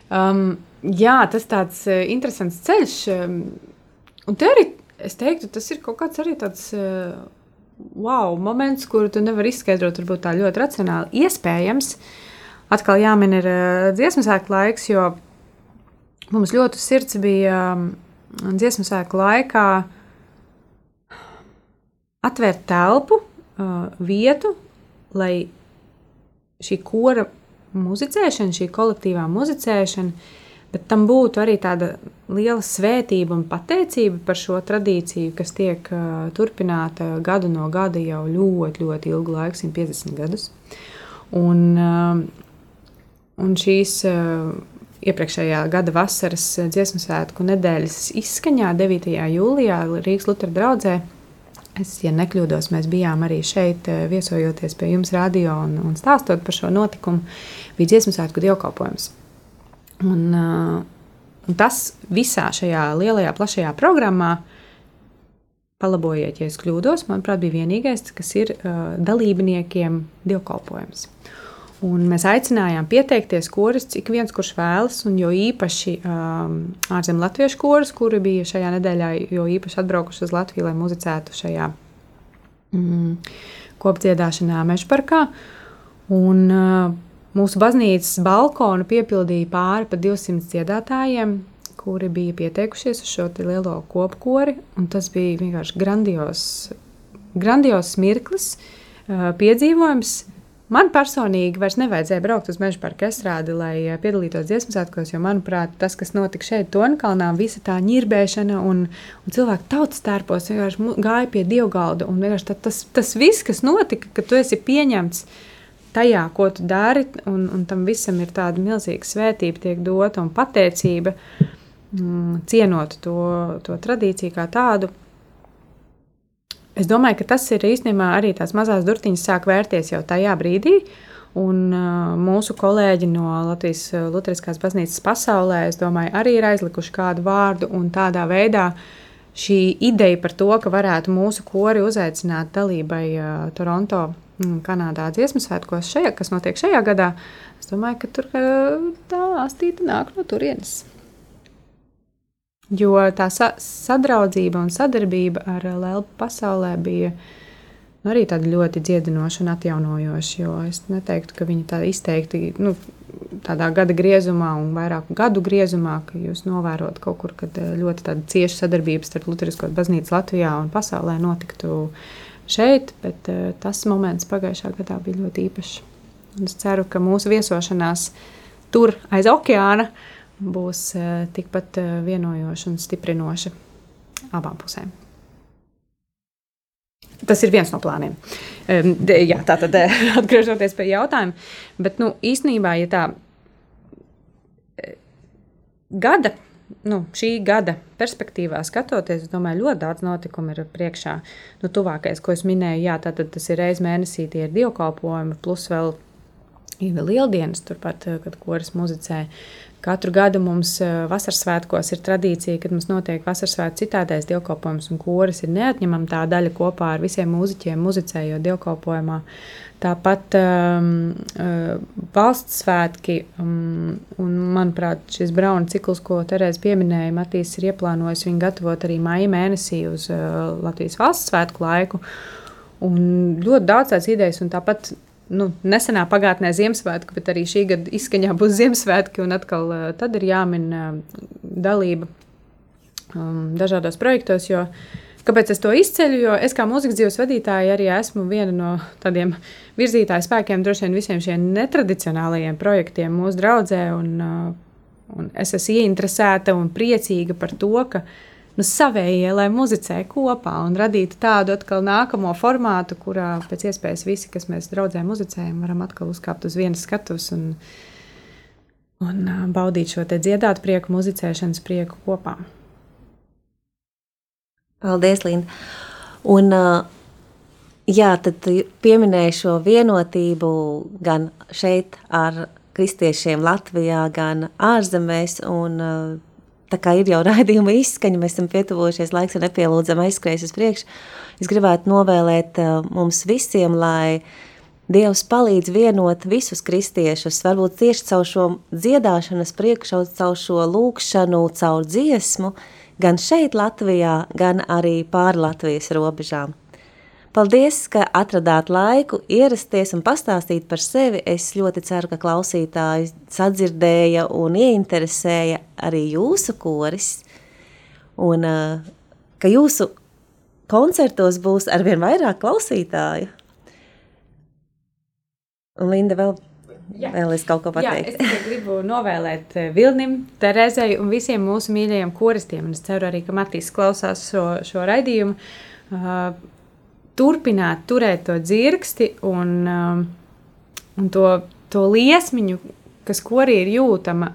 Um, jā, tas tāds interesants ceļš. Um, un te arī es teiktu, tas ir kaut kāds arī tāds wow moments, kuru tu nevari izskaidrot varbūt tā ļoti racionāli. Iespējams, atkal jāmin ir dziesmu sēklu laiks, jo mums ļoti sirds bija um, dziesmu sēklu laikā atvērt telpu, uh, vietu, lai šī kora muzicēšana, šī kolektīvā muzicēšana, bet tam būtu arī tāda liela svētība un pateicība par šo tradīciju, kas tiek uh, turpināta gadu no gada jau ļoti, ļoti ilgu laiku, 150 gadus. Un, uh, un šīs uh, iepriekšējā gada vasaras dziesmu svētku nedēļas izskaņā 9. jūlijā Rīgas Lutera draugzē. Es, ja nekļūdos, mēs bijām arī šeit, eh, viesojoties pie jums, radio un, un stāstot par šo notikumu. Bija dziesmu svētku dievkalpojums. Un, uh, un tas visā šajā lielajā, plašajā programmā, palabojiet, ja es kļūdos, manuprāt, bija vienīgais, kas ir uh, dalībniekiem dievkalpojums. Un mēs aicinājām pieteikties koris, cik viens kurš vēlas, un jo īpaši um, ārzemju latviešu koris, kuri bija šajā nedēļā, jo īpaši atbraukuši uz Latviju, lai muzicētu šajā mm, kopdziedāšanā Mežparkā. Un, uh, mūsu baznīcas balkonu piepildīja pāri pa 200 dziedātājiem, kuri bija pieteikušies uz šo lielo kopkori, un tas bija vienkārši grandios, grandios mirklis, uh, piedzīvojums, Man personīgi vairs nevajadzēja braukt uz meža parka estrādi, lai eh, piedalītos dziesmu svētkos, jo, manuprāt, tas, kas notika šeit, Tonkalnā, visa tā ņirbēšana un, un cilvēku tautas tērpos vienkārši gāja pie dievgalda. Un vienkārši tā- tas, tas viss, kas notika, ka tu esi pieņemts tajā, ko tu dari, un, un tam visam ir tāda milzīga svētība, tiek dota un pateicība, mm, cienot to, to tradīciju kā tādu. Es domāju, ka tas ir īstenībā arī tās mazās durtiņas sāk vērties jau tajā brīdī. Un uh, mūsu kolēģi no Latvijas uh, Lutheriskās baznīcas pasaulē, es domāju, arī ir aizlikuši kādu vārdu. Tādā veidā šī ideja par to, ka varētu mūsu kori uzaicināt dalībai uh, Toronto, mm, Kanādā dziesmu svētkos, šajā, kas notiek šajā gadā, es domāju, ka tur uh, tā astīta nāk no turienes. Jo tā sa sadraudzība un sadarbība ar Lēlpu pasaulē bija nu, arī tāda ļoti dziedinoša un atjaunojoša. Jo es neteiktu, ka viņi tā izteikti nu, tādā gada griezumā un vairāku gadu griezumā, ka jūs novērot kaut kur, kad eh, ļoti cieša sadarbība starp Lutherisko baznīcu Latvijā un pasaulē notiktu šeit, bet eh, tas moments pagājušā gadā bija ļoti īpašs. Un es ceru, ka mūsu viesošanās tur aiz okeāna būs eh, tikpat eh, vienojoša un stiprinoša abām pusēm. Tas ir viens no plāniem. Jā, tā tad eh, atgriežoties pie jautājuma. Bet nu, īstenībā, ja tā gada, nu, šī gada perspektīvā skatoties, es domāju, ļoti daudz notikumu ir priekšā. Nu, tuvākais, ko es minēju, jā, tātad tas ir reizes mēnesī, tie ir dievkalpojumi, plus vēl ir lieldienas, turpat, kad koris muzicē. Katru gadu mums eh, vasaras svētkos ir tradīcija, kad mums notiek vasaras svētku citādais dievkalpojums, un koris ir neatņemama tā daļa kopā ar visiem mūziķiem, muzicējot dievkalpojumā. Tāpat um, uh, valsts svētki, um, un manuprāt, šis brauna cikls, ko Terēza pieminēja, Matīs ir ieplānojis viņu gatavot arī maija mēnesī uz uh, Latvijas valsts svētku laiku. Un ļoti daudz tādas idejas, un tāpat nu, nesenā pagātnē Ziemassvētku, bet arī šī gada izskaņā būs Ziemassvētki, un atkal uh, tad ir jāmin uh, dalība um, dažādos projektos, jo Kāpēc es to izceļu? Jo es kā mūzikas dzīves vadītāja arī esmu viena no tādiem virzītāju spēkiem droši vien visiem šiem netradicionālajiem projektiem mūsu draudzē. Un, uh, un es esmu ieinteresēta un priecīga par to, ka nu, savējie, lai muzicē kopā un radītu tādu atkal nākamo formātu, kurā pēc iespējas visi, kas mēs draudzē muzicējam, varam atkal uzkāpt uz vienas skatuves un, un baudīt šo dziedāt prieku, muzicēšanas prieku kopā. Paldies, Linda. Un, jā, tad pieminēju šo vienotību gan šeit ar kristiešiem Latvijā, gan ārzemēs. Un, tā kā ir jau raidījuma izskaņa, mēs esam pietuvojušies, laiks ir nepielūdzami aizskrējis uz priekšu. Es gribētu novēlēt mums visiem, lai Dievs palīdz vienot visus kristiešus, varbūt tieši caur šo dziedāšanas priekšu, caur šo lūkšanu, caur dziesmu, uh, gan šeit, Latvijā, gan arī pāri Latvijas robežām. Paldies, ka atradāt laiku ierasties un pastāstīt par sevi. Es ļoti ceru, ka klausītāji sadzirdēja un ieinteresēja arī jūsu koris, un ka jūsu koncertos būs arvien vairāk klausītāju. Un Linda vēl Jā. Vēl es kaut ko pateiktu. Jā, es gribu novēlēt eh, Vilnim, Terezei un visiem mūsu mīļajiem koristiem. Es ceru arī, ka Matīs klausās šo, šo raidījumu. Uh, turpināt turēt to dzirksti un, uh, un to, to liesmiņu, kas korī ir jūtama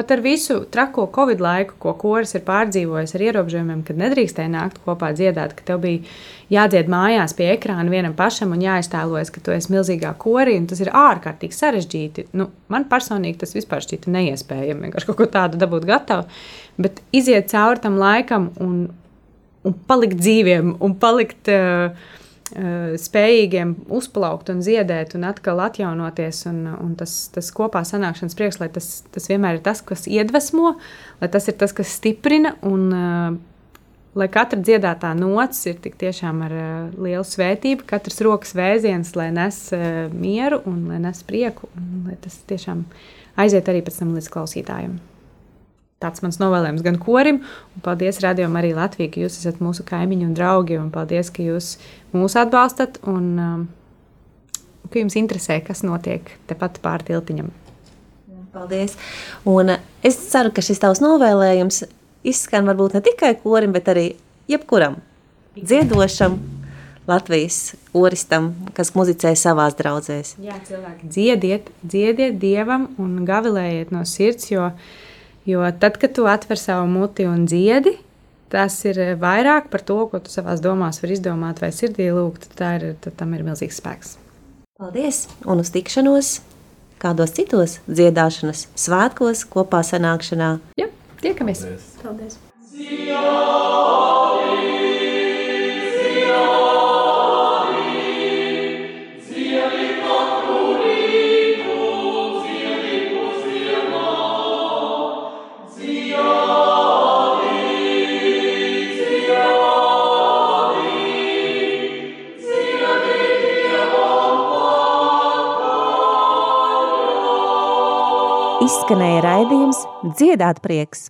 Pat ar visu trako Covid laiku, ko koris ir pārdzīvojis ar ierobežojumiem, kad nedrīkstēja nākt kopā dziedāt, ka tev bija jādzied mājās pie ekrāna vienam pašam un jāiztēlojas, ka tu esi milzīgā korī, un tas ir ārkārtīgi sarežģīti. Nu, man personīgi tas vispār šķita neiespējami, vienkārši kaut ko tādu dabūt gatavu, bet iziet cauri tam laikam un, un palikt dzīviem un palikt. Uh, spējīgiem uzplaukt un ziedēt un atkal atjaunoties. Un, un tas, tas kopā sanākšanas prieks, lai tas, tas vienmēr ir tas, kas iedvesmo, lai tas ir tas, kas stiprina. Un, uh, lai katra dziedātā nots ir tik tiešām ar uh, lielu svētību, katrs rokas vēziens, lai nes mieru un lai nes prieku, un lai tas tiešām aiziet arī pēc tam līdz klausītājiem tāds mans novēlējums gan korim, un paldies radījumam arī Latvijai, ka jūs esat mūsu kaimiņi un draugi, un paldies, ka jūs mūs atbalstat, un um, ka jums interesē, kas notiek tepat pār tiltiņam. Paldies! Un uh, es ceru, ka šis tavs novēlējums izskan varbūt ne tikai korim, bet arī jebkuram dziedošam, Latvijas oristam, kas muzicē savās draudzēs. Jā, cilvēki dziediet, dziediet Dievam un gavilējiet no sirds, jo uh, Jo tad, kad tu atver savu muti un dziedi, tas ir vairāk par to, ko tu savā domās vari izdomāt vai sirdī lūgt. Ir, tam ir milzīgs spēks. Paldies! Un uz tikšanos kādos citos dziedāšanas svētkos, kopā sanākšanā. Jā, tiekamies! Paldies! Paldies. Izskanēja raidījums Dziedāt prieks!